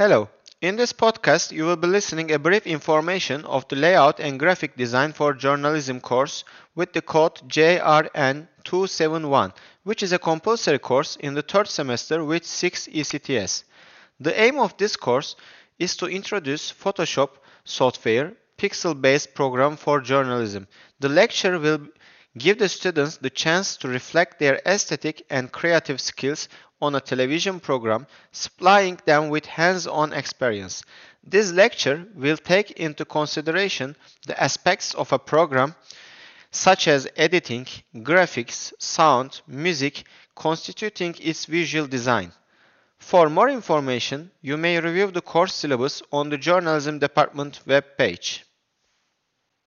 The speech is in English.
Hello. In this podcast, you will be listening a brief information of the layout and graphic design for journalism course with the code JRN271, which is a compulsory course in the third semester with 6 ECTS. The aim of this course is to introduce Photoshop software, pixel-based program for journalism. The lecture will give the students the chance to reflect their aesthetic and creative skills on a television program, supplying them with hands-on experience. This lecture will take into consideration the aspects of a program such as editing, graphics, sound, music, constituting its visual design. For more information, you may review the course syllabus on the Journalism Department web page.